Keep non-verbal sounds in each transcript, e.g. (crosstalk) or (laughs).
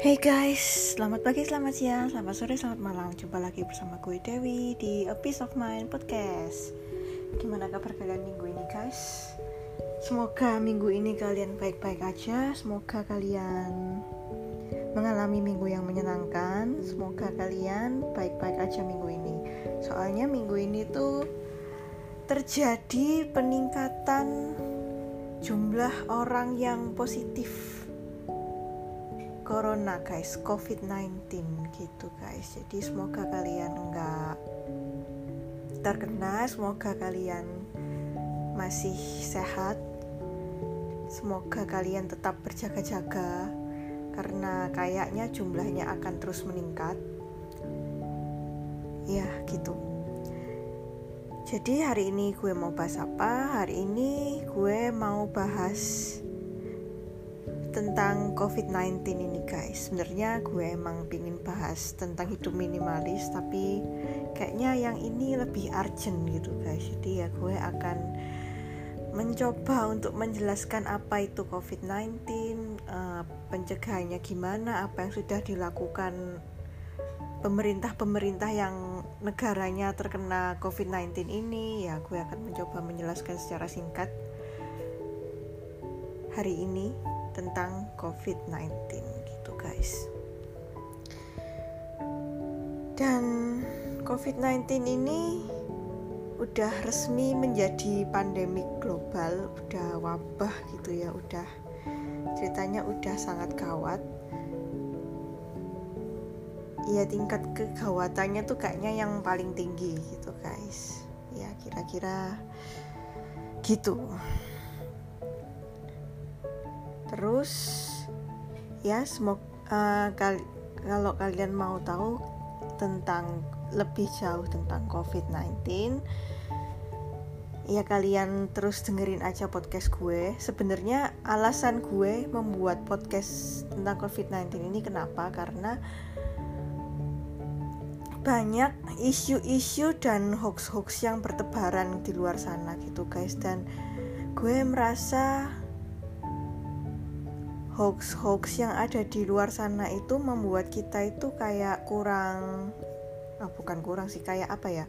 Hey guys, selamat pagi, selamat siang, selamat sore, selamat malam. Jumpa lagi bersama gue Dewi di A Piece of Mind Podcast. Gimana kabar kalian minggu ini guys? Semoga minggu ini kalian baik-baik aja. Semoga kalian mengalami minggu yang menyenangkan. Semoga kalian baik-baik aja minggu ini. Soalnya minggu ini tuh terjadi peningkatan jumlah orang yang positif corona guys covid-19 gitu guys. Jadi semoga kalian enggak terkena semoga kalian masih sehat. Semoga kalian tetap berjaga-jaga karena kayaknya jumlahnya akan terus meningkat. Ya gitu. Jadi hari ini gue mau bahas apa? Hari ini gue mau bahas tentang COVID-19 ini guys. Sebenarnya gue emang pingin bahas tentang hidup minimalis Tapi kayaknya yang ini lebih urgent gitu guys. Jadi ya gue akan mencoba untuk menjelaskan apa itu COVID-19 uh, Pencegahannya gimana, apa yang sudah dilakukan pemerintah-pemerintah yang negaranya terkena COVID-19 ini. Ya gue akan mencoba menjelaskan secara singkat hari ini tentang COVID-19 gitu guys. Dan COVID-19 ini udah resmi menjadi pandemik global, udah wabah gitu ya, udah ceritanya udah sangat gawat. Ya tingkat kegawatannya tuh kayaknya yang paling tinggi gitu guys. Ya kira-kira gitu terus ya semoga uh, kal kalau kalian mau tahu tentang lebih jauh tentang COVID-19 ya kalian terus dengerin aja podcast gue. Sebenarnya alasan gue membuat podcast tentang COVID-19 ini kenapa? Karena banyak isu-isu dan hoax-hoax yang bertebaran di luar sana gitu guys. Dan gue merasa hoax-hoax yang ada di luar sana itu membuat kita itu kayak kurang ah bukan kurang sih kayak apa ya?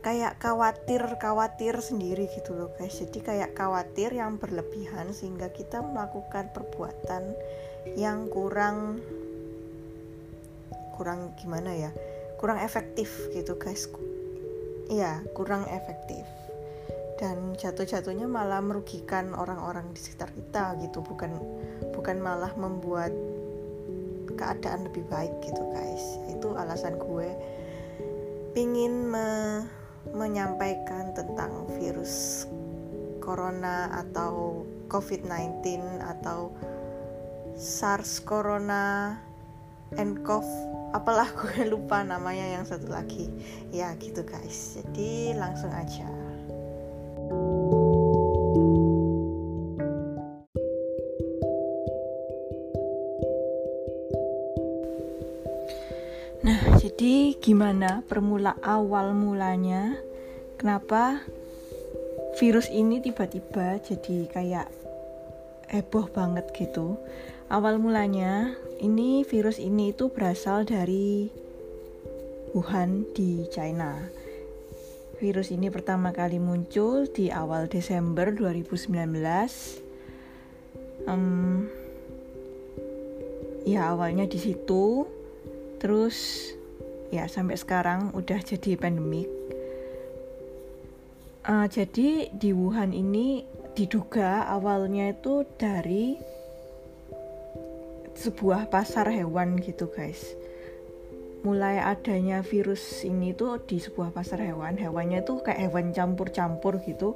Kayak khawatir khawatir sendiri gitu loh guys. Jadi kayak khawatir yang berlebihan sehingga kita melakukan perbuatan yang kurang kurang gimana ya? Kurang efektif gitu guys. Iya kurang efektif dan jatuh-jatuhnya malah merugikan orang-orang di sekitar kita gitu. Bukan bukan malah membuat keadaan lebih baik gitu guys. Itu alasan gue pingin me menyampaikan tentang virus corona atau covid-19 atau SARS corona nCoV apalah (laughs) gue lupa namanya yang satu lagi. Ya gitu guys. Jadi langsung aja gimana permula awal mulanya? Kenapa virus ini tiba-tiba jadi kayak heboh banget gitu? Awal mulanya ini virus ini itu berasal dari Wuhan di China. Virus ini pertama kali muncul di awal Desember 2019. Um, ya awalnya di situ terus ya sampai sekarang udah jadi pandemik. Uh, jadi di Wuhan ini diduga awalnya itu dari sebuah pasar hewan gitu guys. Mulai adanya virus ini tuh di sebuah pasar hewan. Hewannya tuh kayak hewan campur-campur gitu.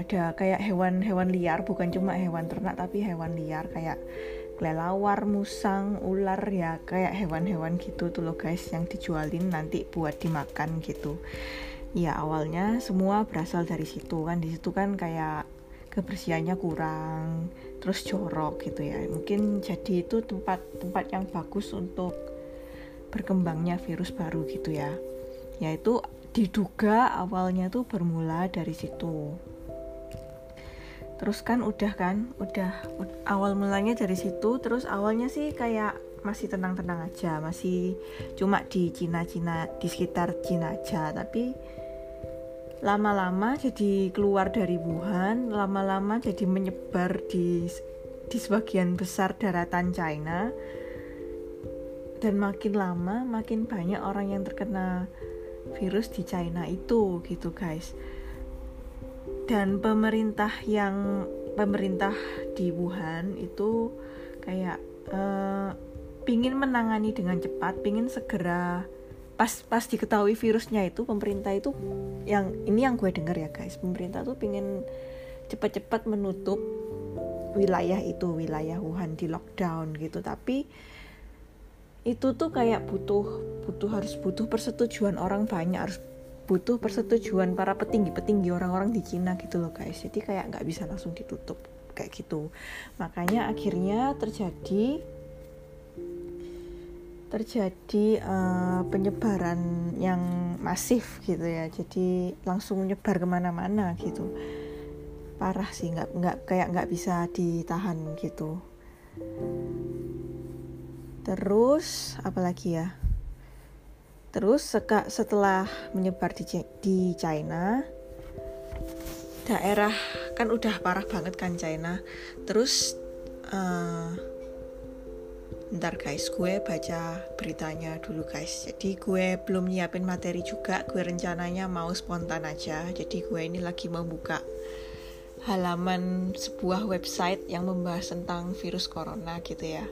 Ada kayak hewan-hewan liar bukan cuma hewan ternak tapi hewan liar. Kayak kelelawar, musang, ular ya kayak hewan-hewan gitu tuh loh guys yang dijualin nanti buat dimakan gitu. Ya awalnya semua berasal dari situ kan di situ kan kayak kebersihannya kurang, terus jorok gitu ya. Mungkin jadi itu tempat-tempat yang bagus untuk berkembangnya virus baru gitu ya. Yaitu diduga awalnya tuh bermula dari situ terus kan udah kan udah awal mulanya dari situ terus awalnya sih kayak masih tenang-tenang aja masih cuma di Cina-Cina di sekitar Cina aja tapi lama-lama jadi keluar dari Wuhan lama-lama jadi menyebar di di sebagian besar daratan China. Dan makin lama makin banyak orang yang terkena virus di China itu gitu guys dan pemerintah yang pemerintah di Wuhan itu kayak uh, pingin menangani dengan cepat, pingin segera. Pas pas diketahui virusnya itu pemerintah itu yang ini yang gue dengar ya guys, pemerintah tuh pingin cepat-cepat menutup wilayah itu wilayah Wuhan di lockdown gitu. Tapi itu tuh kayak butuh butuh harus butuh persetujuan orang banyak harus butuh persetujuan para petinggi-petinggi orang-orang di Cina gitu loh guys. Jadi kayak nggak bisa langsung ditutup kayak gitu. Makanya akhirnya terjadi terjadi uh, penyebaran yang masif gitu ya. Jadi langsung nyebar ke mana-mana gitu. Parah sih nggak nggak kayak nggak bisa ditahan gitu. Terus apalagi ya terus setelah menyebar di, di China daerah kan udah parah banget kan China. Terus uh, ntar guys gue baca beritanya dulu guys. Jadi gue belum nyiapin materi juga gue rencananya mau spontan aja. Jadi gue ini lagi membuka halaman sebuah website yang membahas tentang virus corona gitu ya.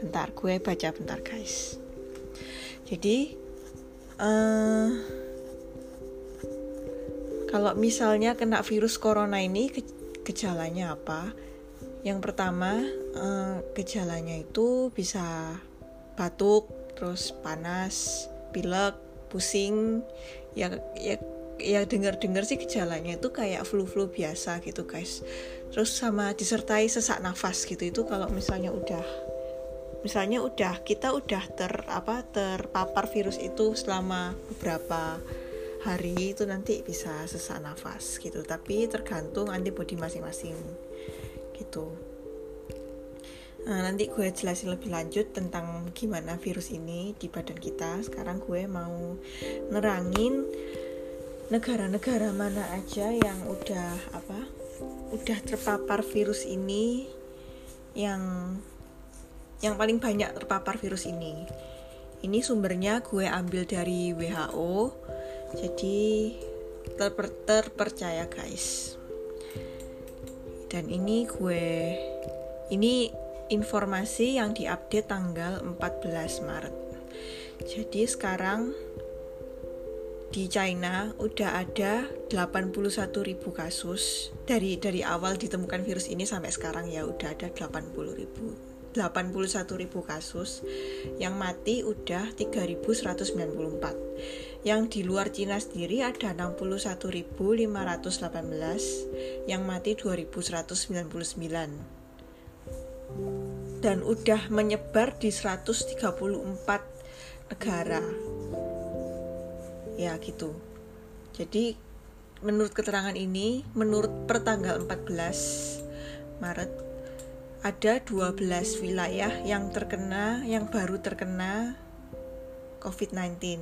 Bentar gue baca bentar guys. Jadi uh, kalau misalnya kena virus corona ini ke gejalanya apa? Yang pertama uh, gejalanya itu bisa batuk, terus panas, pilek, pusing. Ya ya ya dengar-dengar sih gejalanya itu kayak flu-flu biasa gitu guys. Terus sama disertai sesak nafas gitu itu kalau misalnya udah misalnya udah kita udah ter apa terpapar virus itu selama beberapa hari itu nanti bisa sesak nafas gitu. Tapi tergantung antibody masing-masing gitu. Nah, nanti gue jelasin lebih lanjut tentang gimana virus ini di badan kita. Sekarang gue mau nerangin negara-negara mana aja yang udah apa udah terpapar virus ini yang yang paling banyak terpapar virus ini. Ini sumbernya gue ambil dari WHO jadi terper terpercaya guys. Dan ini gue ini informasi yang diupdate tanggal 14 Maret. Jadi sekarang di China udah ada 81.000 kasus. Dari dari awal ditemukan virus ini sampai sekarang ya udah ada 80.000 81.000 kasus yang mati udah 3.194 yang di luar Cina sendiri ada 61.518 yang mati 2.199 dan udah menyebar di 134 negara. Ya gitu. Jadi menurut keterangan ini menurut pertanggal 14 Maret ada 12 wilayah yang terkena yang baru terkena COVID-19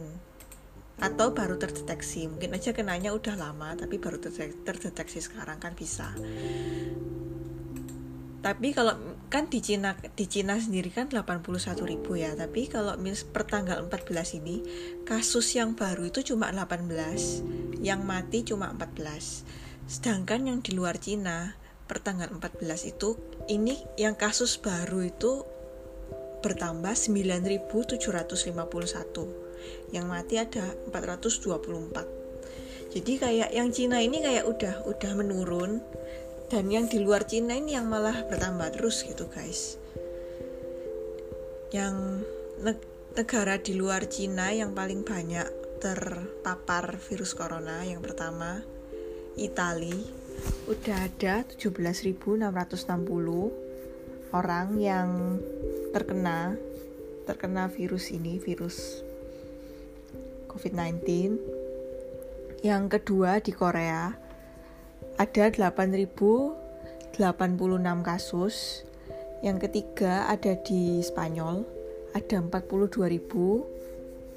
atau baru terdeteksi. Mungkin aja kenanya udah lama tapi baru terdeteksi sekarang kan bisa. Tapi kalau kan di Cina di Cina sendiri kan 81 ribu ya. Tapi kalau mis per tanggal 14 ini kasus yang baru itu cuma 18, yang mati cuma 14. Sedangkan yang di luar Cina pertanggal 14 itu ini yang kasus baru itu bertambah 9.751 yang mati ada 424 jadi kayak yang Cina ini kayak udah udah menurun dan yang di luar Cina ini yang malah bertambah terus gitu guys. Yang negara di luar Cina yang paling banyak terpapar virus corona yang pertama Italia udah ada 17.660 orang yang terkena terkena virus ini, virus COVID-19. Yang kedua di Korea ada 8.086 kasus. Yang ketiga ada di Spanyol ada 42.000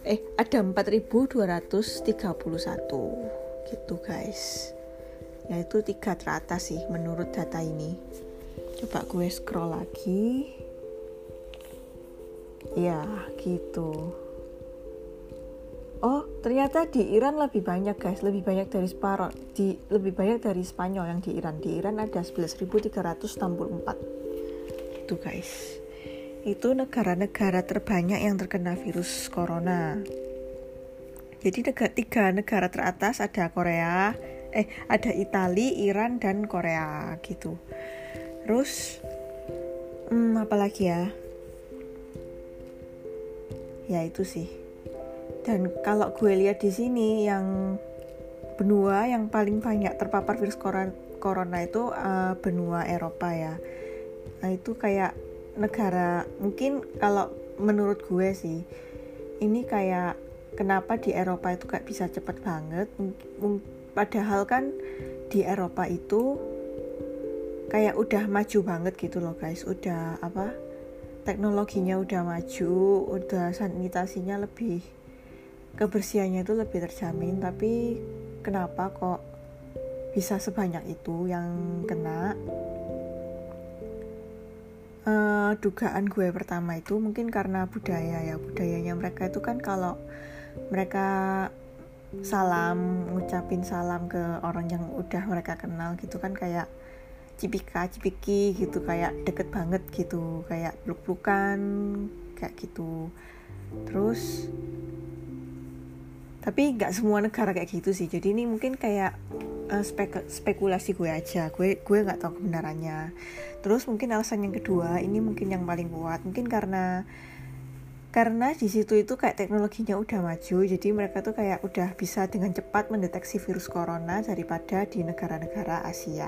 eh ada 4231 gitu guys yaitu tiga teratas sih menurut data ini. Coba gue scroll lagi. Ya gitu. Oh ternyata di Iran lebih banyak guys. Lebih banyak dari separuh di lebih banyak dari Spanyol yang di Iran. Di Iran ada 11.364 itu guys. Itu negara-negara terbanyak yang terkena virus corona. Jadi tiga negara teratas ada Korea, eh ada Italia, Iran dan Korea gitu. Terus, hmm, apa lagi ya? Ya itu sih. Dan kalau gue lihat di sini yang benua yang paling banyak terpapar virus corona, itu uh, benua Eropa ya. Nah itu kayak negara mungkin kalau menurut gue sih ini kayak kenapa di Eropa itu kayak bisa cepet banget padahal kan di Eropa itu kayak udah maju banget gitu loh guys. Udah apa teknologinya udah maju udah sanitasinya lebih kebersihannya itu lebih terjamin. Tapi kenapa kok bisa sebanyak itu yang kena? Uh, dugaan gue pertama itu mungkin karena budaya ya. Budayanya mereka itu kan kalau mereka salam ngucapin salam ke orang yang udah mereka kenal gitu kan kayak cipika cipiki gitu kayak deket banget gitu kayak peluk pelukan kayak gitu. Terus tapi nggak semua negara kayak gitu sih. Jadi ini mungkin kayak uh, spek spekulasi gue aja. Gue gue nggak tahu kebenarannya. Terus mungkin alasan yang kedua ini mungkin yang paling kuat. Mungkin karena karena di situ itu kayak teknologinya udah maju jadi mereka tuh kayak udah bisa dengan cepat mendeteksi virus corona daripada di negara-negara Asia.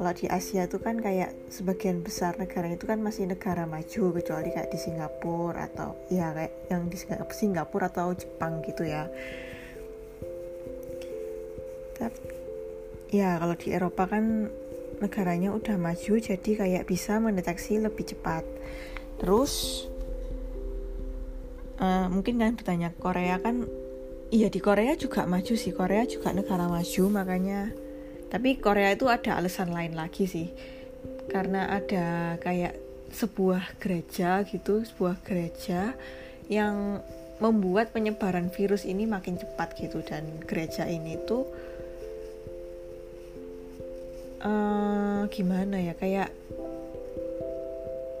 Kalau di Asia itu kan kayak sebagian besar negara itu kan masih negara maju kecuali kayak di Singapura atau ya kayak yang di Singapura atau Jepang gitu ya. Tapi ya kalau di Eropa kan negaranya udah maju jadi kayak bisa mendeteksi lebih cepat. Terus uh, mungkin kan bertanya Korea kan iya di Korea juga maju sih. Korea juga negara maju makanya. Tapi Korea itu ada alasan lain lagi sih. Karena ada kayak sebuah gereja gitu sebuah gereja yang membuat penyebaran virus ini makin cepat gitu. Dan gereja ini tuh uh, gimana ya kayak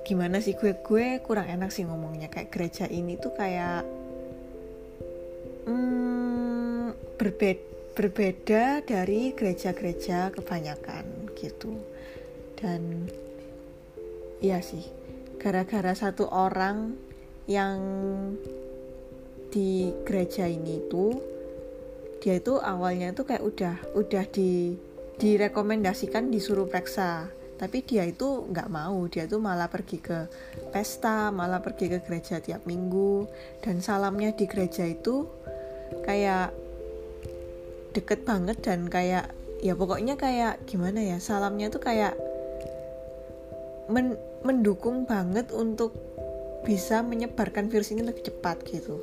gimana sih? Gue gue kurang enak sih ngomongnya. Kayak gereja ini tuh kayak hmm, berbeda berbeda dari gereja-gereja kebanyakan gitu. Dan iya sih gara-gara satu orang yang di gereja ini tuh dia itu awalnya tuh kayak udah udah di direkomendasikan disuruh periksa tapi dia itu nggak mau. Dia tuh malah pergi ke pesta malah pergi ke gereja tiap minggu. Dan salamnya di gereja itu kayak deket banget dan kayak ya pokoknya kayak gimana ya salamnya tuh kayak men mendukung banget untuk bisa menyebarkan virus ini lebih cepat gitu.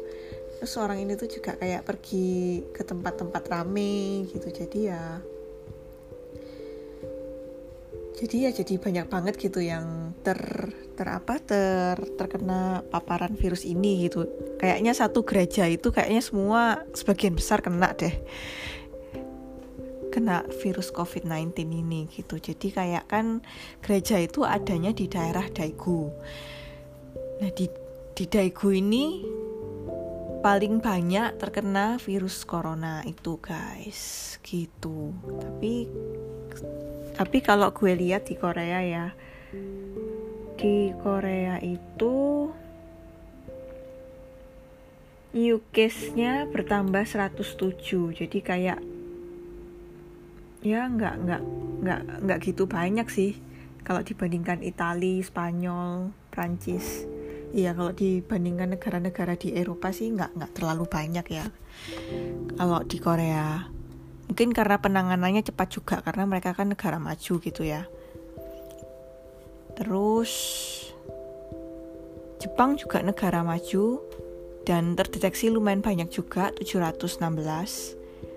Terus orang ini tuh juga kayak pergi ke tempat-tempat rame gitu. Jadi ya jadi ya jadi banyak banget gitu yang ter ter apa ter terkena paparan virus ini gitu kayaknya satu gereja itu kayaknya semua sebagian besar kena deh kena virus COVID-19 ini gitu. Jadi kayak kan gereja itu adanya di daerah Daegu. Nah di di Daegu ini paling banyak terkena virus corona itu guys gitu. Tapi tapi kalau gue lihat di Korea ya di Korea itu new case-nya bertambah 107 jadi kayak ya nggak nggak nggak nggak gitu banyak sih kalau dibandingkan Italia, Spanyol, Prancis. Iya kalau dibandingkan negara-negara di Eropa sih nggak nggak terlalu banyak ya. Kalau di Korea mungkin karena penanganannya cepat juga karena mereka kan negara maju gitu ya. Terus Jepang juga negara maju dan terdeteksi lumayan banyak juga 716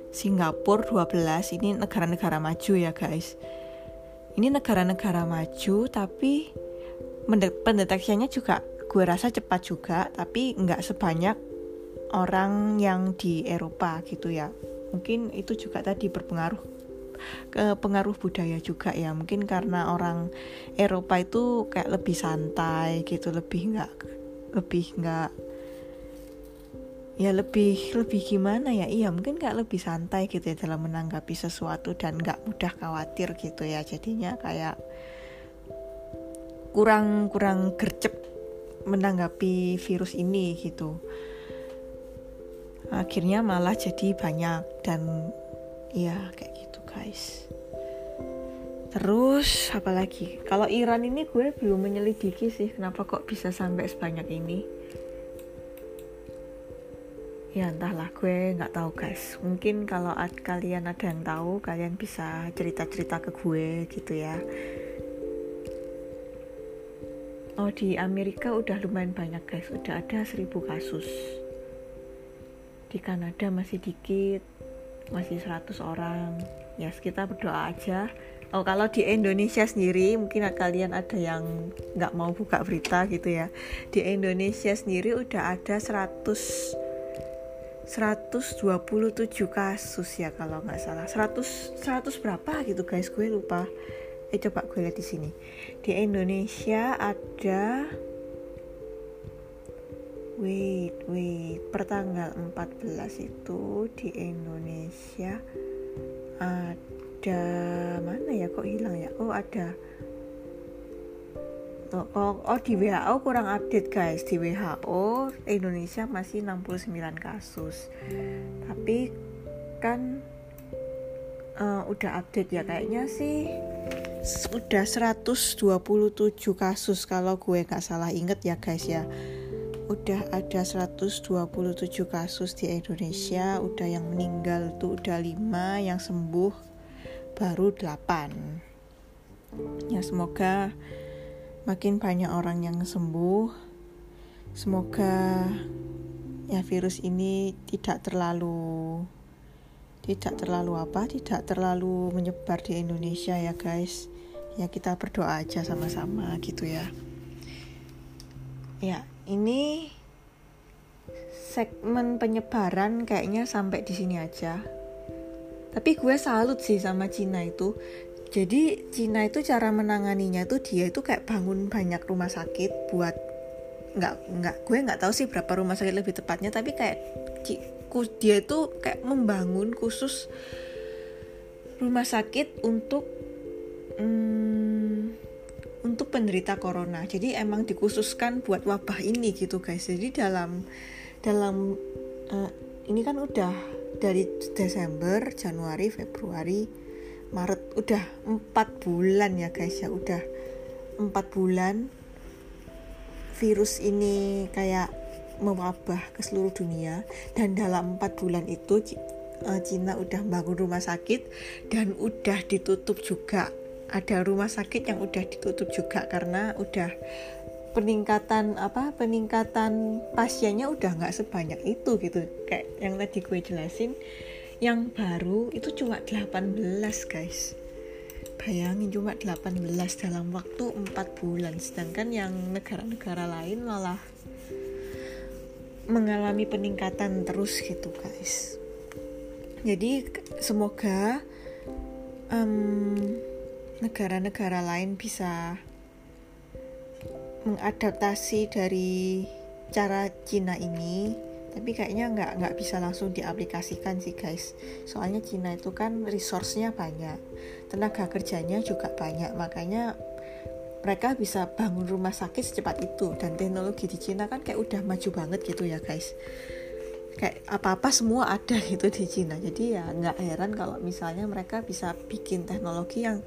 Singapura 12 ini negara-negara maju ya guys. Ini negara-negara maju tapi pendeteksiannya juga gue rasa cepat juga tapi nggak sebanyak orang yang di Eropa gitu ya mungkin itu juga tadi berpengaruh ke pengaruh budaya juga ya. Mungkin karena orang Eropa itu kayak lebih santai gitu lebih nggak lebih nggak ya lebih lebih gimana ya? Iya mungkin kayak lebih santai gitu ya dalam menanggapi sesuatu dan nggak mudah khawatir gitu ya. Jadinya kayak kurang kurang gercep menanggapi virus ini gitu akhirnya malah jadi banyak. Dan ya kayak gitu guys. Terus apalagi kalau Iran ini gue belum menyelidiki sih kenapa kok bisa sampai sebanyak ini. Ya entahlah gue nggak tahu guys. Mungkin kalau ad, kalian ada yang tahu kalian bisa cerita cerita ke gue gitu ya. Oh di Amerika udah lumayan banyak guys. Udah ada seribu kasus di Kanada masih dikit masih 100 orang. Ya kita berdoa aja. Oh kalau di Indonesia sendiri mungkin kalian ada yang nggak mau buka berita gitu ya. Di Indonesia sendiri udah ada 100 127 kasus ya kalau nggak salah. 100 100 berapa gitu guys? Gue lupa. Eh coba gue lihat di sini. Di Indonesia ada wait wait. Pertanggal 14 itu di Indonesia ada mana ya? Kok hilang ya? Oh ada. Oh, oh, oh di WHO kurang update guys. Di WHO Indonesia masih 69 kasus. Tapi kan uh, udah update ya. Kayaknya sih udah 127 kasus kalau gue nggak salah inget ya guys ya udah ada 127 kasus di Indonesia udah yang meninggal tuh udah 5 yang sembuh baru 8 ya semoga makin banyak orang yang sembuh. Semoga ya virus ini tidak terlalu tidak terlalu apa tidak terlalu menyebar di Indonesia ya guys. Ya kita berdoa aja sama-sama gitu ya. Ya ini segmen penyebaran kayaknya sampai di sini aja. Tapi gue salut sih sama Cina itu. Jadi Cina itu cara menanganinya tuh dia itu kayak bangun banyak rumah sakit buat nggak nggak gue nggak tahu sih berapa rumah sakit lebih tepatnya tapi kayak dia itu kayak membangun khusus rumah sakit untuk hmm, untuk penderita corona. Jadi emang dikhususkan buat wabah ini gitu guys. Jadi dalam dalam uh, ini kan udah dari Desember, Januari, Februari, Maret udah empat bulan ya guys ya udah empat bulan virus ini kayak mewabah ke seluruh dunia dan dalam empat bulan itu eh, Cina udah bangun rumah sakit dan udah ditutup juga ada rumah sakit yang udah ditutup juga karena udah peningkatan apa peningkatan pasiennya udah nggak sebanyak itu gitu. Kayak yang tadi gue jelasin yang baru itu cuma 18 guys. Bayangin cuma 18 dalam waktu 4 bulan. Sedangkan yang negara-negara lain malah mengalami peningkatan terus gitu guys. Jadi semoga um, negara-negara lain bisa mengadaptasi dari cara Cina ini tapi kayaknya nggak nggak bisa langsung diaplikasikan sih guys. Soalnya Cina itu kan resource-nya banyak tenaga kerjanya juga banyak makanya mereka bisa bangun rumah sakit secepat itu. Dan teknologi di Cina kan kayak udah maju banget gitu ya guys. Kayak apa-apa semua ada (laughs) gitu di Cina. Jadi ya nggak heran kalau misalnya mereka bisa bikin teknologi yang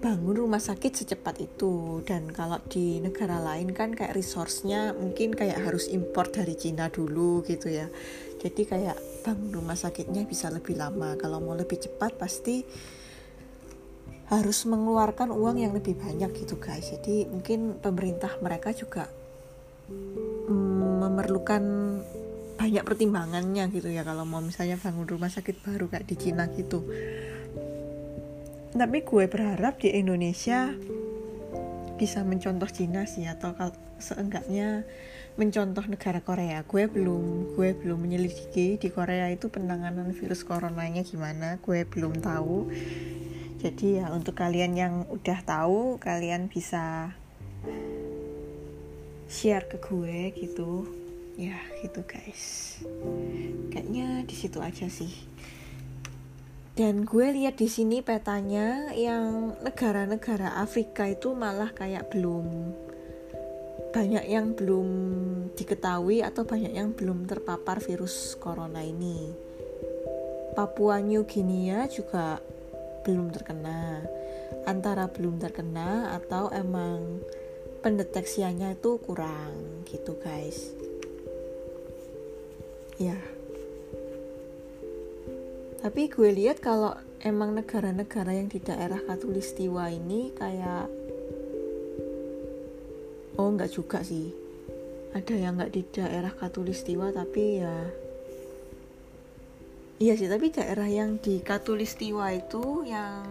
bangun rumah sakit secepat itu. Dan kalau di negara lain kan kayak resource-nya mungkin kayak harus import dari Cina dulu gitu ya. Jadi kayak bangun rumah sakitnya bisa lebih lama. Kalau mau lebih cepat pasti harus mengeluarkan uang yang lebih banyak gitu guys. Jadi mungkin pemerintah mereka juga mm, memerlukan banyak pertimbangannya gitu ya. Kalau mau misalnya bangun rumah sakit baru kayak di Cina gitu tapi gue berharap di Indonesia bisa mencontoh Cina sih atau seenggaknya mencontoh negara Korea. Gue belum gue belum menyelidiki di Korea itu penanganan virus coronanya gimana gue belum tahu. Jadi ya untuk kalian yang udah tahu kalian bisa share ke gue gitu. Ya gitu guys. Kayaknya di situ aja sih dan gue lihat di sini petanya yang negara-negara Afrika itu malah kayak belum banyak yang belum diketahui atau banyak yang belum terpapar virus corona ini. Papua New Guinea juga belum terkena. Antara belum terkena atau emang pendeteksiannya itu kurang gitu guys ya tapi gue lihat kalau emang negara-negara yang di daerah katulistiwa ini kayak oh nggak juga sih. Ada yang nggak di daerah katulistiwa tapi ya iya sih tapi daerah yang di katulistiwa itu yang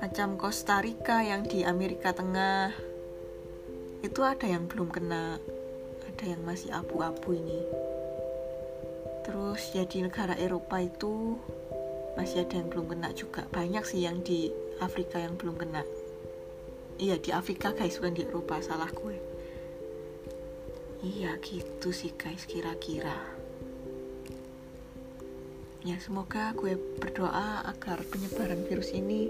macam Costa Rica yang di Amerika Tengah itu ada yang belum kena. Ada yang masih abu-abu ini terus ya negara Eropa itu masih ada yang belum kena juga. Banyak sih yang di Afrika yang belum kena. Iya di Afrika guys bukan di Eropa salah gue. Iya gitu sih guys kira-kira. Ya semoga gue berdoa agar penyebaran virus ini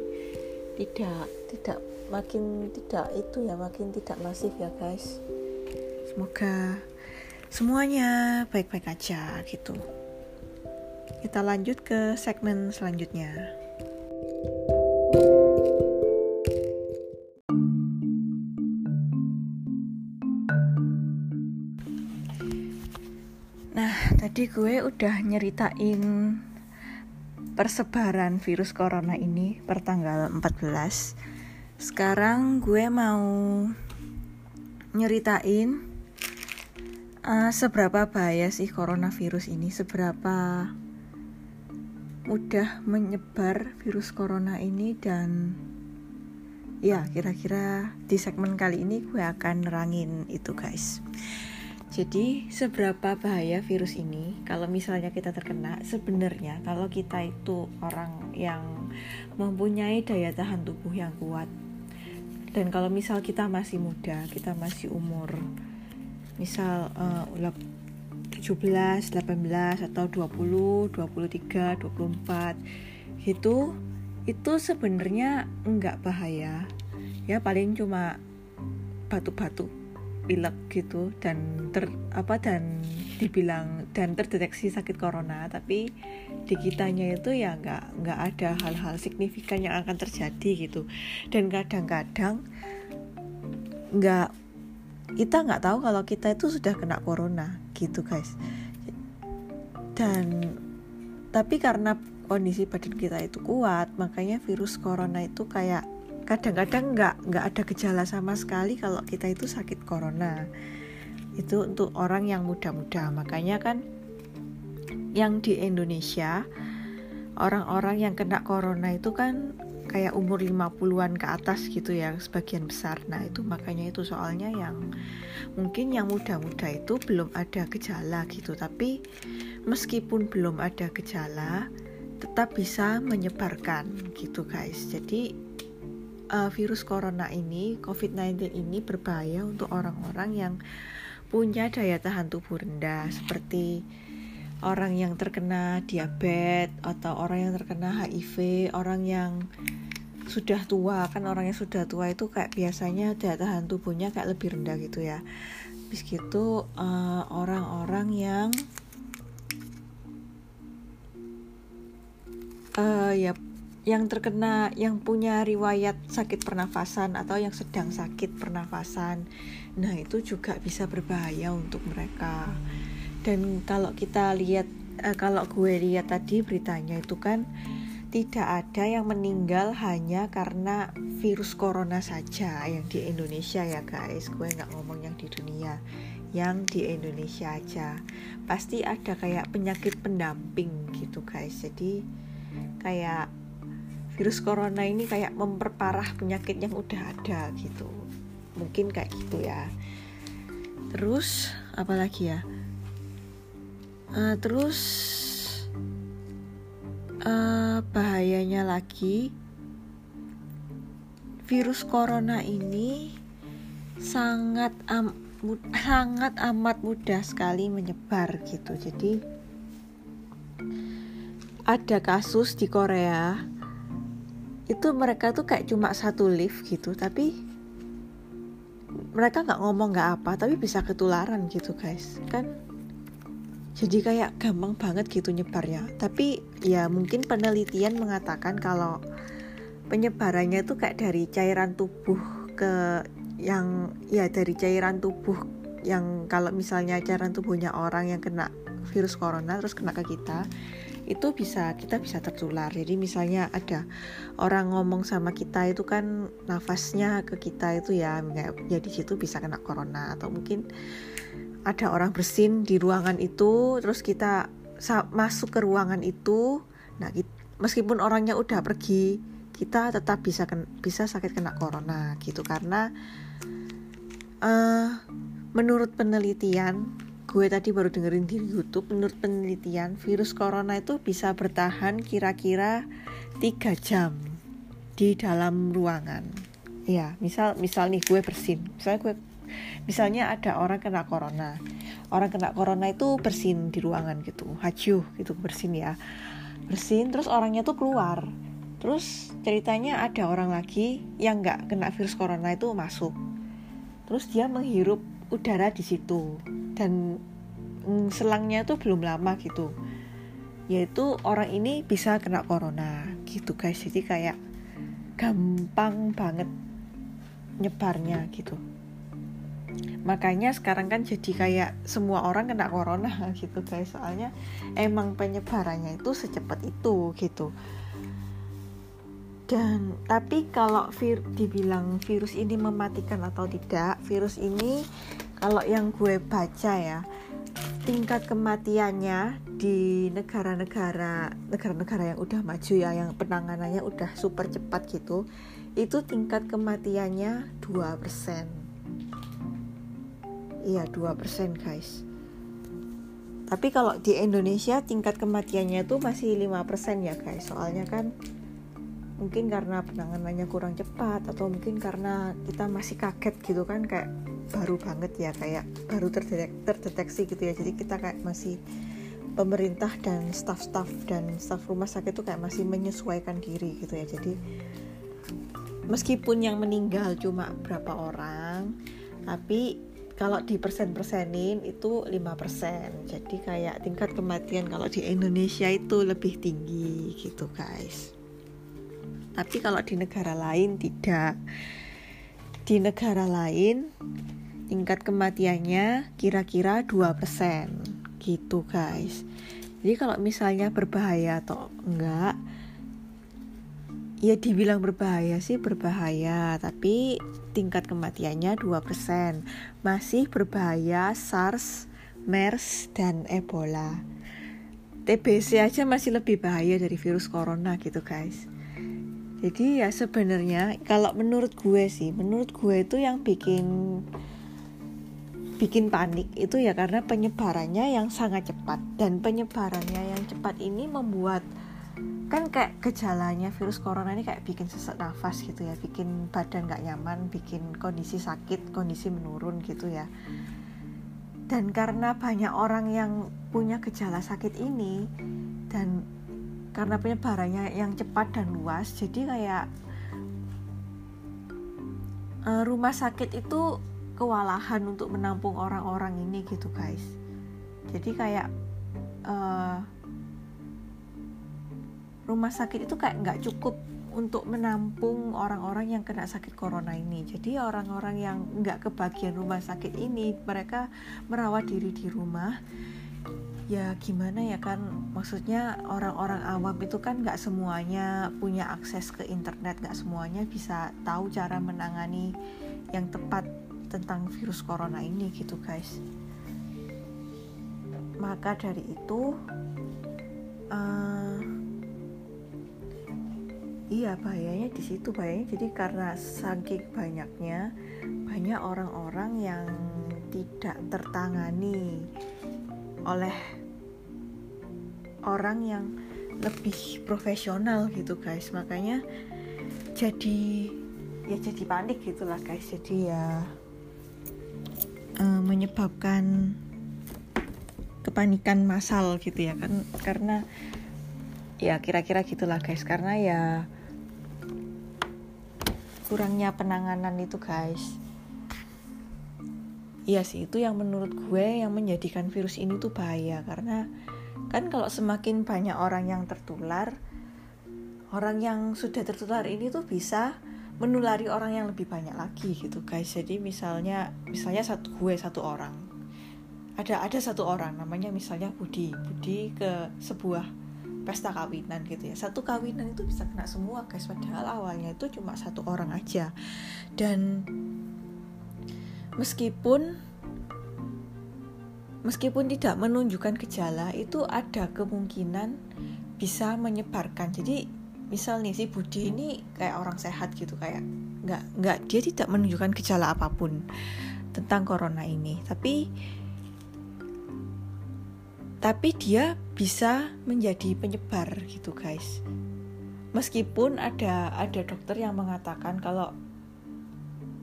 tidak tidak makin tidak itu ya makin tidak masif ya guys. Semoga semuanya baik-baik aja gitu. Kita lanjut ke segmen selanjutnya. Nah, tadi gue udah nyeritain persebaran virus corona ini per tanggal 14. Sekarang gue mau nyeritain uh, seberapa bahaya sih coronavirus ini? Seberapa mudah menyebar virus corona ini? Dan ya kira-kira di segmen kali ini gue akan nerangin itu guys. Jadi seberapa bahaya virus ini? Kalau misalnya kita terkena sebenarnya kalau kita itu orang yang mempunyai daya tahan tubuh yang kuat dan kalau misal kita masih muda kita masih umur misal uh, 17, 18 atau 20, 23, 24 gitu itu sebenarnya enggak bahaya. Ya paling cuma batuk-batuk pilek gitu dan ter apa dan dibilang dan terdeteksi sakit corona tapi di kitanya itu ya nggak nggak ada hal-hal signifikan yang akan terjadi gitu. Dan kadang-kadang nggak kita nggak tahu kalau kita itu sudah kena corona gitu guys. Dan tapi karena kondisi badan kita itu kuat makanya virus corona itu kayak kadang-kadang nggak nggak ada gejala sama sekali kalau kita itu sakit corona. Itu untuk orang yang muda-muda. Makanya kan yang di Indonesia orang-orang yang kena corona itu kan kayak umur 50-an ke atas gitu ya sebagian besar. Nah itu makanya itu soalnya yang mungkin yang muda-muda itu belum ada gejala gitu. Tapi meskipun belum ada gejala tetap bisa menyebarkan gitu guys. Jadi uh, virus corona ini COVID-19 ini berbahaya untuk orang-orang yang punya daya tahan tubuh rendah seperti orang yang terkena diabetes atau orang yang terkena HIV, orang yang sudah tua kan orang yang sudah tua itu kayak biasanya daya tahan tubuhnya kayak lebih rendah gitu ya. Habis gitu eh, orang-orang yang uh, ya yang terkena yang punya riwayat sakit pernafasan atau yang sedang sakit pernafasan. Nah, itu juga bisa berbahaya untuk mereka dan kalau kita lihat uh, kalau gue lihat tadi beritanya itu kan tidak ada yang meninggal hanya karena virus corona saja yang di Indonesia ya guys. Gue nggak ngomong yang di dunia yang di Indonesia aja. Pasti ada kayak penyakit pendamping gitu guys. Jadi kayak virus corona ini kayak memperparah penyakit yang udah ada gitu. Mungkin kayak gitu ya. Terus apalagi ya uh, terus uh, bahayanya lagi virus corona ini sangat am, sangat amat mudah sekali menyebar gitu. Jadi ada kasus di Korea itu mereka tuh kayak cuma satu lift gitu tapi mereka nggak ngomong nggak apa tapi bisa ketularan gitu guys. Kan jadi kayak gampang banget gitu nyebarnya. Tapi ya mungkin penelitian mengatakan kalau penyebarannya itu kayak dari cairan tubuh ke yang ya dari cairan tubuh yang kalau misalnya cairan tubuhnya orang yang kena virus corona terus kena ke kita itu bisa kita bisa tertular. Jadi misalnya ada orang ngomong sama kita itu kan nafasnya ke kita itu ya ya di situ bisa kena corona atau mungkin ada orang bersin di ruangan itu terus kita masuk ke ruangan itu. Nah meskipun orangnya udah pergi kita tetap bisa ken bisa sakit kena corona gitu. Karena uh, menurut penelitian gue tadi baru dengerin di YouTube menurut penelitian virus corona itu bisa bertahan kira-kira tiga jam di dalam ruangan. Ya misal misal nih gue bersin. Misalnya gue misalnya ada orang kena corona. Orang kena corona itu bersin di ruangan gitu hajuh gitu bersin ya. Bersin terus orangnya tuh keluar. Terus ceritanya ada orang lagi yang nggak kena virus corona itu masuk. Terus dia menghirup udara di situ. Dan mm, selangnya tuh belum lama gitu. Yaitu orang ini bisa kena corona gitu guys. Jadi kayak gampang banget nyebarnya gitu makanya sekarang kan jadi kayak semua orang kena corona (laughs) gitu guys. Soalnya emang penyebarannya itu secepat itu gitu. Dan tapi kalau vir, dibilang virus ini mematikan atau tidak virus ini kalau yang gue baca ya tingkat kematiannya di negara-negara negara-negara yang udah maju ya yang penanganannya udah super cepat gitu itu tingkat kematiannya 2% Iya 2% guys. Tapi kalau di Indonesia tingkat kematiannya itu masih 5% ya guys. Soalnya kan mungkin karena penanganannya kurang cepat Atau mungkin karena kita masih kaget gitu kan Kayak baru banget ya kayak baru terdetek terdeteksi gitu ya. Jadi kita kayak masih pemerintah dan staff-staff dan staff rumah sakit itu kayak masih menyesuaikan diri gitu ya. Jadi meskipun yang meninggal cuma berapa orang tapi kalau di persen-persenin itu 5% jadi kayak tingkat kematian kalau di Indonesia itu lebih tinggi gitu guys. Tapi kalau di negara lain tidak. Di negara lain tingkat kematiannya kira-kira 2% gitu guys. Jadi kalau misalnya berbahaya atau enggak ya dibilang berbahaya sih berbahaya. Tapi tingkat kematiannya 2% masih berbahaya SARS, MERS, dan Ebola. TBC aja masih lebih bahaya dari virus corona gitu guys. Jadi ya sebenarnya kalau menurut gue sih menurut gue itu yang bikin bikin panik itu ya karena penyebarannya yang sangat cepat. Dan penyebarannya yang cepat ini membuat kan kayak gejalanya virus corona ini kayak bikin sesak nafas gitu ya bikin badan nggak nyaman bikin kondisi sakit kondisi menurun gitu ya. Dan karena banyak orang yang punya gejala sakit ini dan karena penyebarannya yang cepat dan luas jadi kayak uh, rumah sakit itu kewalahan untuk menampung orang-orang ini gitu guys. Jadi kayak uh, rumah sakit itu kayak nggak cukup untuk menampung orang-orang yang kena sakit corona ini. Jadi orang-orang yang nggak kebagian rumah sakit ini, mereka merawat diri di rumah ya gimana ya kan maksudnya orang-orang awam itu kan nggak semuanya punya akses ke internet nggak semuanya bisa tahu cara menangani yang tepat tentang virus corona ini gitu guys maka dari itu uh, iya bahayanya di situ bahayanya. Jadi karena saking banyaknya banyak orang-orang yang tidak tertangani oleh orang yang lebih profesional gitu guys. Makanya jadi ya jadi panik gitulah guys. Jadi ya uh, menyebabkan kepanikan massal gitu ya kan. Karena ya kira-kira gitulah guys. Karena ya kurangnya penanganan itu guys. Iya sih itu yang menurut gue yang menjadikan virus ini tuh bahaya. Karena kan kalau semakin banyak orang yang tertular orang yang sudah tertular ini tuh bisa menulari orang yang lebih banyak lagi gitu guys. Jadi misalnya misalnya satu gue satu orang. Ada ada satu orang namanya misalnya Budi. Budi ke sebuah pesta kawinan gitu ya. Satu kawinan itu bisa kena semua guys padahal awalnya itu cuma satu orang aja. Dan meskipun meskipun tidak menunjukkan gejala itu ada kemungkinan bisa menyebarkan. Jadi misal nih si Budi ini kayak orang sehat gitu kayak nggak nggak dia tidak menunjukkan gejala apa pun tentang corona ini. Tapi tapi dia bisa menjadi penyebar gitu guys. Meskipun ada ada dokter yang mengatakan kalau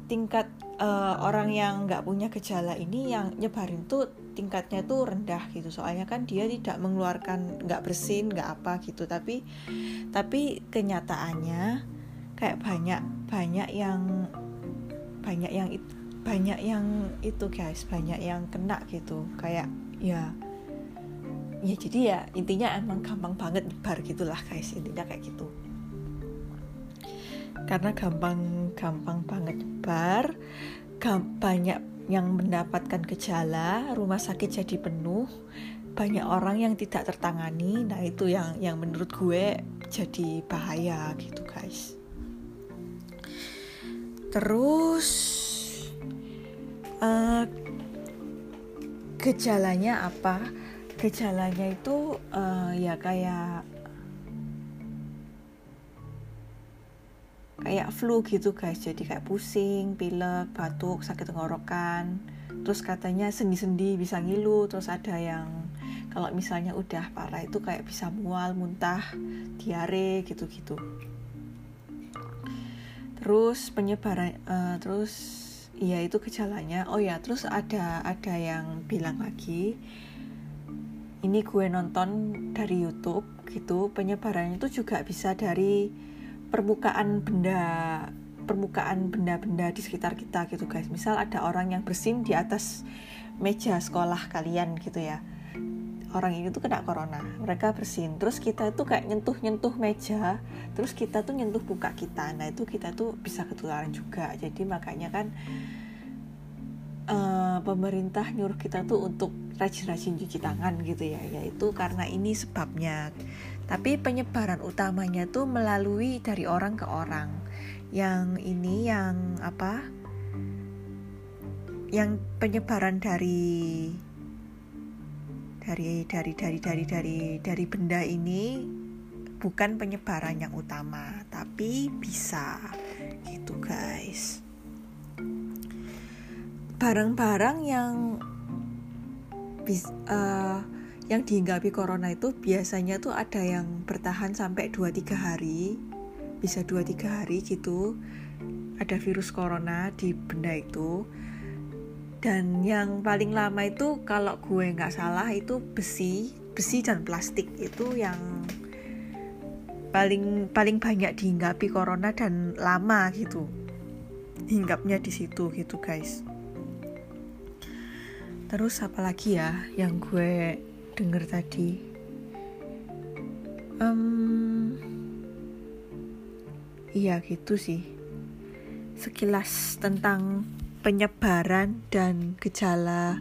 tingkat uh, orang yang nggak punya gejala ini yang nyebarin tuh tingkatnya tuh rendah gitu. Soalnya kan dia tidak mengeluarkan nggak bersin nggak apa gitu. Tapi tapi kenyataannya kayak banyak banyak yang banyak yang banyak yang itu guys. Banyak yang kena gitu. Kayak ya ya jadi ya intinya emang gampang banget nyebar gitulah guys. Intinya kayak gitu. Karena gampang gampang banget nyebar banyak yang mendapatkan gejala rumah sakit jadi penuh banyak orang yang tidak tertangani. Nah itu yang yang menurut gue jadi bahaya gitu guys. Terus uh, gejalanya apa gejalanya itu uh, ya kayak kayak flu gitu guys. Jadi kayak pusing pilek batuk sakit tenggorokan. Terus katanya sendi-sendi bisa ngilu. Terus ada yang kalau misalnya udah parah itu kayak bisa mual muntah diare gitu-gitu. Terus penyebaran uh, terus iya itu gejalanya. Oh ya terus ada ada yang bilang lagi ini gue nonton dari YouTube gitu penyebarannya itu juga bisa dari permukaan benda permukaan benda-benda di sekitar kita gitu guys. Misal ada orang yang bersin di atas meja sekolah kalian gitu ya. Orang ini tuh kena corona. Mereka bersin. Terus kita tuh kayak nyentuh nyentuh meja. Terus kita tuh nyentuh buka kita. Nah itu kita tuh bisa ketularan juga. Jadi makanya kan uh, pemerintah nyuruh kita tuh untuk rajin-rajin cuci tangan gitu ya yaitu karena ini sebabnya tapi penyebaran utamanya tuh melalui dari orang ke orang. Yang ini yang apa? Yang penyebaran dari dari dari dari dari dari dari benda ini bukan penyebaran yang utama, tapi bisa gitu guys. Barang-barang yang bis, uh, yang dihinggapi corona itu biasanya tuh ada yang bertahan sampai 2-3 hari. Bisa 2-3 hari gitu ada virus corona di benda itu. Dan yang paling lama itu kalau gue nggak salah itu besi besi dan plastik itu yang paling paling banyak dihinggapi corona dan lama gitu. Hinggapnya di situ gitu guys terus apa lagi ya yang gue denger tadi? Um, iya gitu sih. Sekilas tentang penyebaran dan gejala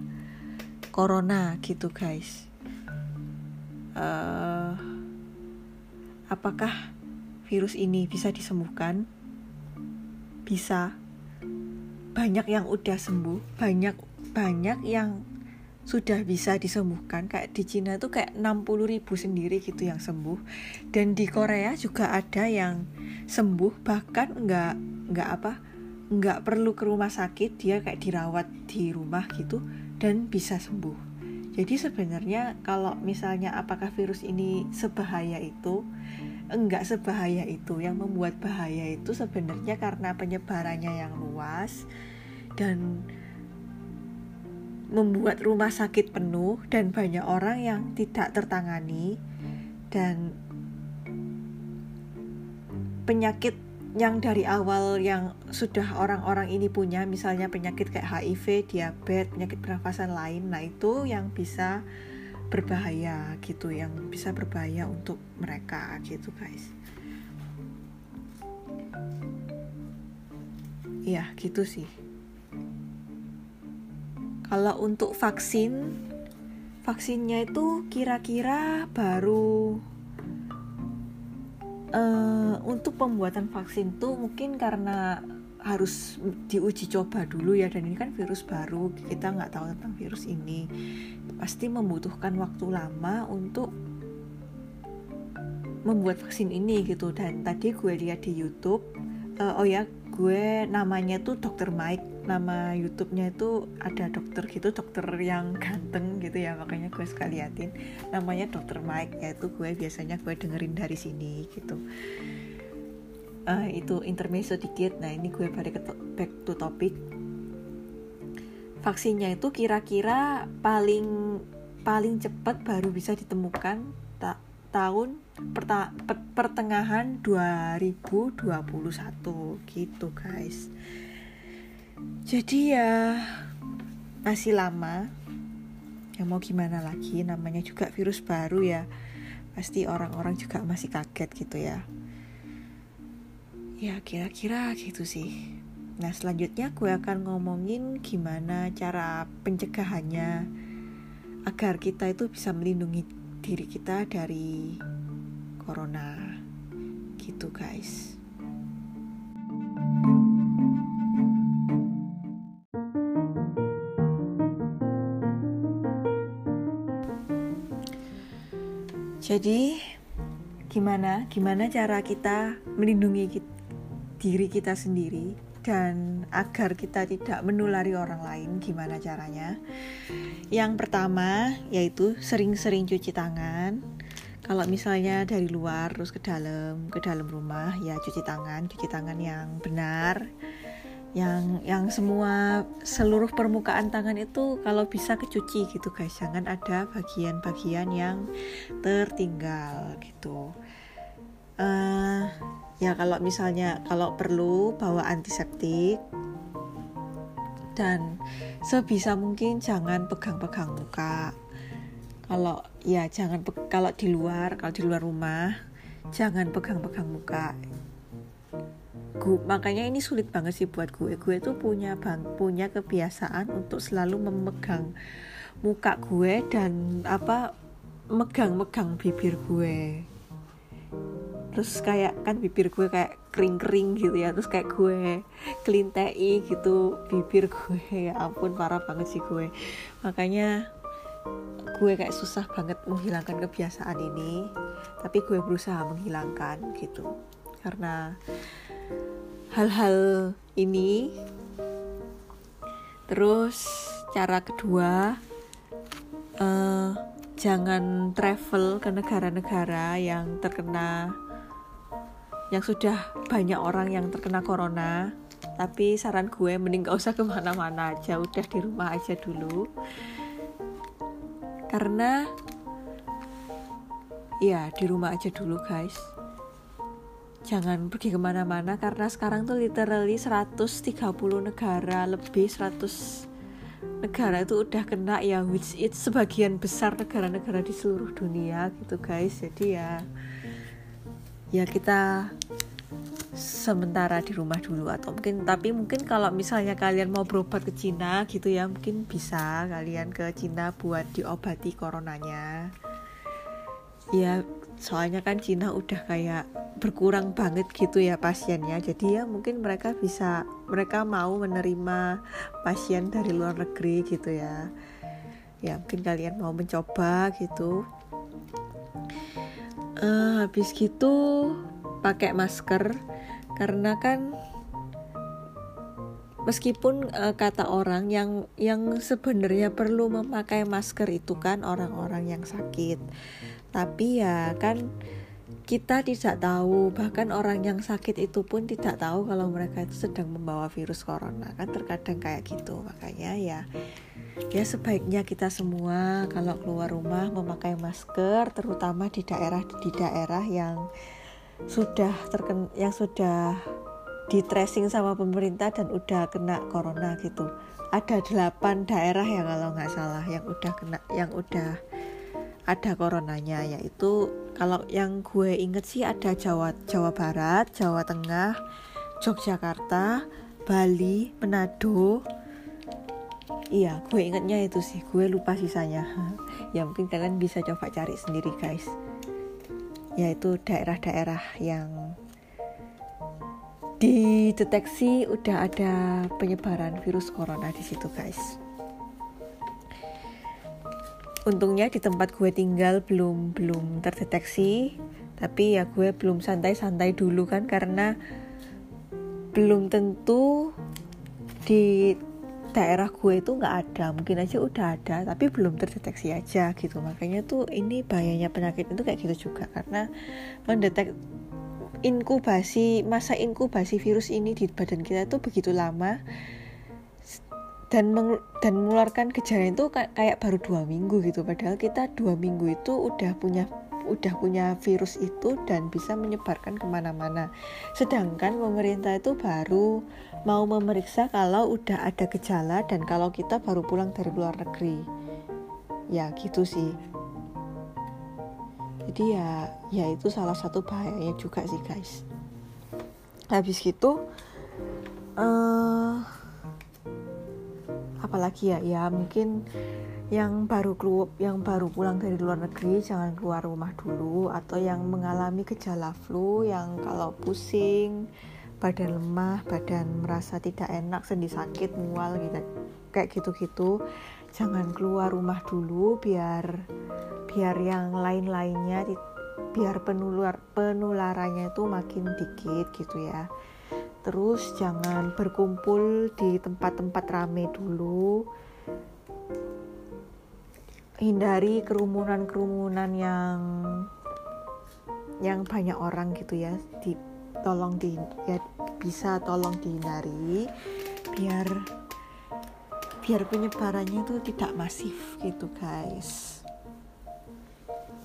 corona gitu guys. Uh, apakah virus ini bisa disembuhkan? Bisa. Banyak yang udah sembuh banyak banyak yang sudah bisa disembuhkan. Kayak di Cina tuh kayak 60 ribu sendiri gitu yang sembuh. Dan di Korea juga ada yang sembuh bahkan nggak nggak apa nggak perlu ke rumah sakit dia kayak dirawat di rumah gitu dan bisa sembuh. Jadi sebenarnya kalau misalnya apakah virus ini sebahaya itu? Enggak sebahaya itu. Yang membuat bahaya itu sebenarnya karena penyebarannya yang luas dan membuat rumah sakit penuh dan banyak orang yang tidak tertangani dan penyakit yang dari awal yang sudah orang-orang ini punya misalnya penyakit kayak HIV, diabetes, penyakit pernafasan lain nah itu yang bisa berbahaya gitu yang bisa berbahaya untuk mereka gitu guys. Ya gitu sih kalau untuk vaksin, vaksinnya itu kira-kira baru uh, untuk pembuatan vaksin tuh mungkin karena harus diuji coba dulu ya dan ini kan virus baru kita nggak tahu tentang virus ini. Pasti membutuhkan waktu lama untuk membuat vaksin ini gitu. Dan tadi gue lihat di YouTube uh, oh ya gue namanya tuh Dokter Mike. Nama YouTube-nya itu ada dokter gitu dokter yang ganteng gitu ya makanya gue suka liatin. Namanya dokter Mike yaitu gue biasanya gue dengerin dari sini gitu. Uh, itu intermezzo dikit. Nah ini gue balik ke to back to topic. Vaksinnya itu kira-kira paling paling cepat baru bisa ditemukan ta tahun pertengahan 2021 gitu guys. Jadi ya masih lama. Ya mau gimana lagi namanya juga virus baru ya. Pasti orang-orang juga masih kaget gitu ya. Ya kira-kira gitu sih. Nah selanjutnya gue akan ngomongin gimana cara pencegahannya agar kita itu bisa melindungi diri kita dari corona. Gitu guys. Jadi gimana? Gimana cara kita melindungi diri kita sendiri dan agar kita tidak menulari orang lain gimana caranya? Yang pertama yaitu sering-sering cuci tangan. Kalau misalnya dari luar terus ke dalam ke dalam rumah ya cuci tangan, cuci tangan yang benar yang yang semua seluruh permukaan tangan itu kalau bisa kecuci gitu guys jangan ada bagian-bagian yang tertinggal gitu uh, ya kalau misalnya kalau perlu bawa antiseptik dan sebisa mungkin jangan pegang-pegang muka. Kalau ya jangan kalau di luar kalau di luar rumah jangan pegang-pegang muka. Gue makanya ini sulit banget sih buat gue. Gue tuh punya bang punya kebiasaan untuk selalu memegang muka gue dan apa megang-megang bibir gue terus kayak kan bibir gue kayak kering-kering gitu ya. Terus kayak gue kelintei gitu. Bibir gue (laughs) ya ampun parah banget sih gue. Makanya gue kayak susah banget menghilangkan kebiasaan ini. Tapi gue berusaha menghilangkan gitu. Karena hal-hal ini. Terus cara kedua uh, jangan travel ke negara-negara yang terkena yang sudah banyak orang yang terkena corona tapi saran gue mending gak usah ke mana-mana aja udah di rumah aja dulu. Karena ya di rumah aja dulu guys. Jangan pergi ke mana-mana karena sekarang tuh literally 130 negara lebih 100 negara itu udah kena ya which it sebagian besar negara-negara di seluruh dunia gitu guys. Jadi ya ya kita sementara di rumah dulu atau mungkin tapi mungkin kalau misalnya kalian mau berobat ke Cina gitu ya mungkin bisa kalian ke Cina buat diobati coronanya. Ya soalnya kan Cina udah kayak berkurang banget gitu ya pasiennya. Jadi ya mungkin mereka bisa mereka mau menerima pasien dari luar negeri gitu ya. Ya mungkin kalian mau mencoba gitu uh, habis gitu pakai masker karena kan meskipun uh, kata orang yang yang sebenarnya perlu memakai masker itu kan orang-orang yang sakit. Tapi ya kan kita tidak tahu bahkan orang yang sakit itu pun tidak tahu kalau mereka itu sedang membawa virus corona. Kan terkadang kayak gitu. Makanya ya ya sebaiknya kita semua kalau keluar rumah memakai masker terutama di daerah di daerah yang sudah terken yang sudah di tracing sama pemerintah dan udah kena corona gitu. Ada delapan daerah ya kalau nggak salah yang udah kena yang udah ada coronanya yaitu kalau yang gue inget sih ada Jawa Jawa Barat Jawa Tengah Yogyakarta Bali Manado iya gue ingetnya itu sih. Gue lupa sisanya. Ya mungkin kalian bisa coba cari sendiri guys. Yaitu daerah-daerah yang dideteksi udah ada penyebaran virus corona di situ guys. Untungnya di tempat gue tinggal belum belum terdeteksi, tapi ya gue belum santai-santai dulu kan karena belum tentu di daerah gue itu nggak ada mungkin aja udah ada tapi belum terdeteksi aja gitu. Makanya tuh ini bahayanya penyakit itu kayak gitu juga karena mendetek inkubasi masa inkubasi virus ini di badan kita itu begitu lama dan meng, dan mengeluarkan gejala itu kayak baru dua minggu gitu. Padahal kita dua minggu itu udah punya udah punya virus itu dan bisa menyebarkan ke mana-mana. Sedangkan pemerintah itu baru mau memeriksa kalau udah ada gejala dan kalau kita baru pulang dari luar negeri. Ya gitu sih. Jadi ya ya itu salah satu bahayanya juga sih guys. Habis gitu uh, apalagi ya ya mungkin yang baru keluar yang baru pulang dari luar negeri jangan keluar rumah dulu atau yang mengalami gejala flu yang kalau pusing badan lemah badan merasa tidak enak sendi sakit mual gitu kayak gitu-gitu jangan keluar rumah dulu biar biar yang lain-lainnya biar penular penularannya itu makin dikit gitu ya terus jangan berkumpul di tempat-tempat rame dulu. Hindari kerumunan-kerumunan yang yang banyak orang gitu ya. Di tolong di ya bisa tolong dihindari biar biar penyebarannya itu tidak masif gitu guys.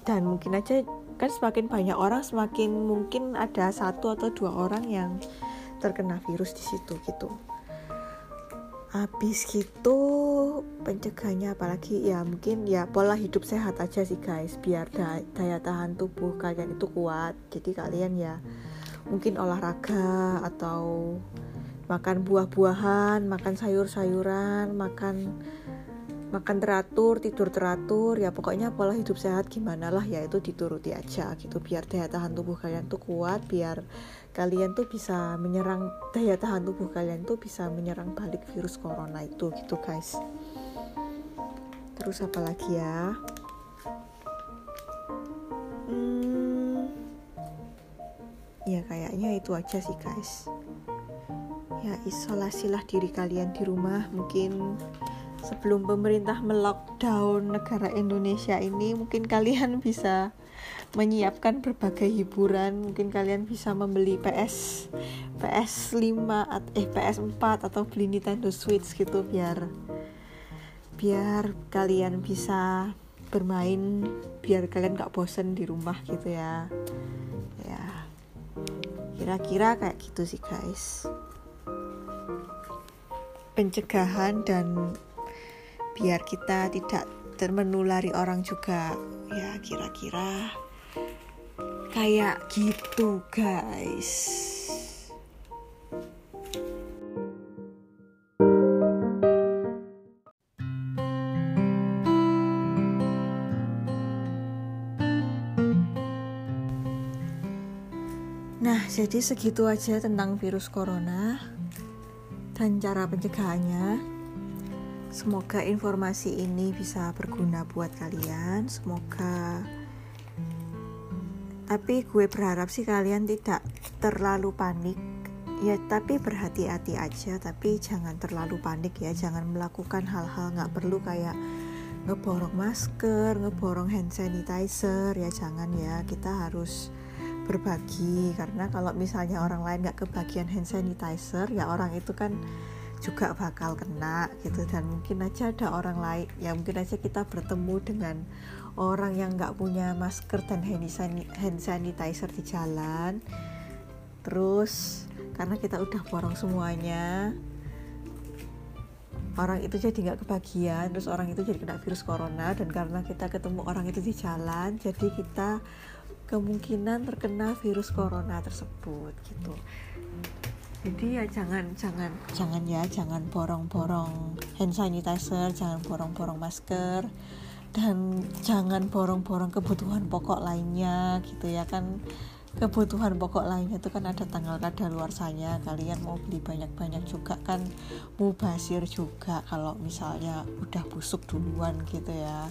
Dan mungkin aja kan semakin banyak orang semakin mungkin ada satu atau dua orang yang terkena virus di situ gitu. Habis gitu pencegahannya apalagi ya mungkin ya pola hidup sehat aja sih guys. Biar daya, daya tahan tubuh kalian itu kuat. Jadi kalian ya mungkin olahraga atau makan buah-buahan makan sayur-sayuran makan makan teratur, tidur teratur, ya pokoknya pola hidup sehat gimana lah ya itu dituruti aja gitu. Biar daya tahan tubuh kalian tuh kuat, biar kalian tuh bisa menyerang daya tahan tubuh kalian tuh bisa menyerang balik virus corona itu gitu guys. Terus apa lagi ya? Hmm, ya kayaknya itu aja sih guys. Ya isolasilah diri kalian di rumah mungkin sebelum pemerintah melockdown negara Indonesia ini mungkin kalian bisa menyiapkan berbagai hiburan. Mungkin kalian bisa membeli PS PS 5 eh PS 4 atau beli Nintendo Switch gitu biar biar kalian bisa bermain biar kalian gak bosen di rumah gitu ya. Ya kira-kira kayak gitu sih guys. Pencegahan dan biar kita tidak termenulari orang juga. Ya kira-kira kayak gitu guys Nah, jadi segitu aja tentang virus corona dan cara pencegahannya. Semoga informasi ini bisa berguna buat kalian. Semoga tapi gue berharap sih kalian tidak terlalu panik. Ya tapi berhati-hati aja. Tapi jangan terlalu panik ya. Jangan melakukan hal-hal nggak perlu kayak ngeborong masker ngeborong hand sanitizer. Ya jangan ya. Kita harus berbagi. Karena kalau misalnya orang lain nggak kebagian hand sanitizer ya orang itu kan juga bakal kena gitu. Dan mungkin aja ada orang lain ya mungkin aja kita bertemu dengan orang yang nggak punya masker dan hand sanitizer di jalan. Terus karena kita udah borong semuanya orang itu jadi nggak kebagian terus orang itu jadi kena virus corona. Dan karena kita ketemu orang itu di jalan jadi kita kemungkinan terkena virus corona tersebut gitu jadi ya jangan jangan. Jangan ya jangan borong-borong hand sanitizer jangan borong-borong masker dan jangan borong-borong kebutuhan pokok lainnya gitu ya kan. Kebutuhan pokok lainnya itu kan ada tanggal kadaluarsanya. Kalian mau beli banyak-banyak juga kan mubasir juga kalau misalnya udah busuk duluan gitu ya.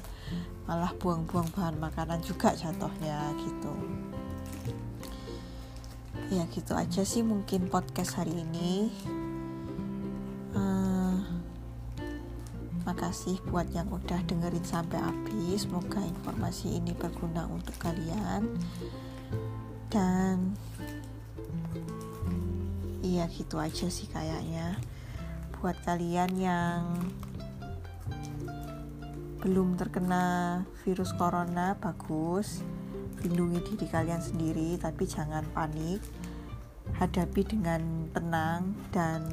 Malah buang-buang bahan makanan juga jatuhnya gitu ya gitu aja sih mungkin podcast hari ini. Uh, makasih buat yang udah dengerin sampai habis. Semoga informasi ini berguna untuk kalian. Dan iya gitu aja sih kayaknya. Buat kalian yang belum terkena virus corona bagus lindungi diri kalian sendiri tapi jangan panik. Hadapi dengan tenang dan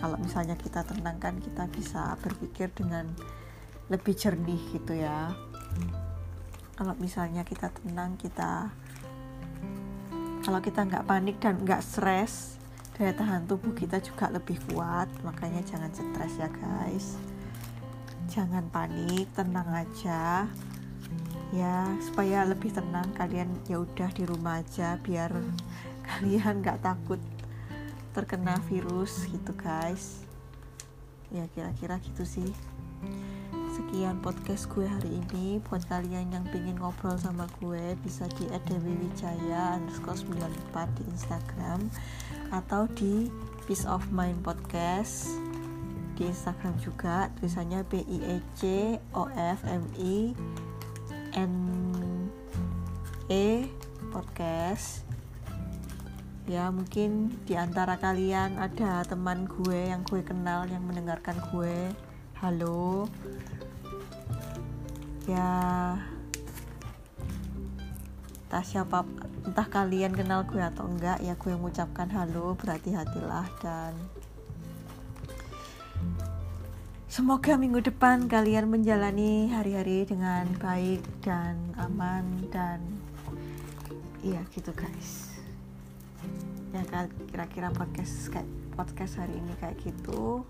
kalau misalnya kita tenang kan kita bisa berpikir dengan lebih jernih gitu ya. Kalau misalnya kita tenang kita kalau kita nggak panik dan nggak stres daya tahan tubuh kita juga lebih kuat. Makanya jangan stres ya guys. Jangan panik tenang aja ya supaya lebih tenang kalian ya udah di rumah aja biar (laughs) kalian nggak takut terkena virus gitu guys. Ya kira-kira gitu sih. Sekian podcast gue hari ini. Buat kalian yang pengen ngobrol sama gue bisa di @dewiwijaya underscore 94 di Instagram atau di Peace of Mind Podcast di Instagram juga. Tulisannya B I E C O F M I N E podcast. Ya mungkin di antara kalian ada teman gue yang gue kenal yang mendengarkan gue. Halo. Ya entah siapa entah kalian kenal gue atau enggak ya gue mengucapkan halo berhati-hatilah dan semoga minggu depan kalian menjalani hari-hari dengan baik dan aman dan iya gitu guys. Ya kira-kira podcast kayak podcast hari ini kayak gitu.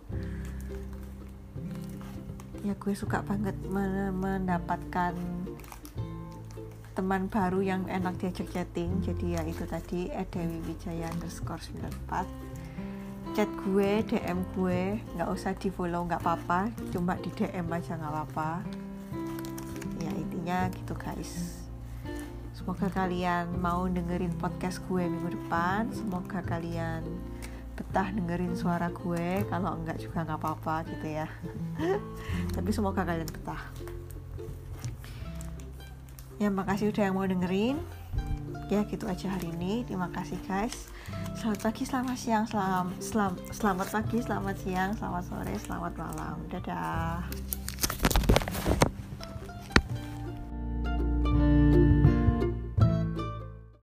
Ya gue suka banget mendapatkan teman baru yang enak diajak chatting. Jadi ya itu tadi Dewi Wijaya underscore 94 chat gue DM gue nggak usah di follow nggak apa-apa. Cuma di DM aja nggak apa-apa. Ya intinya gitu guys. Semoga kalian mau dengerin podcast gue minggu depan. Semoga kalian betah dengerin suara gue. Kalau enggak juga nggak apa-apa gitu ya. (laughs) Tapi semoga kalian betah. Ya makasih udah yang mau dengerin ya gitu aja hari ini. Terima kasih guys. Selamat pagi selamat siang selam, selam, selamat pagi selamat siang selamat sore selamat malam. Dadah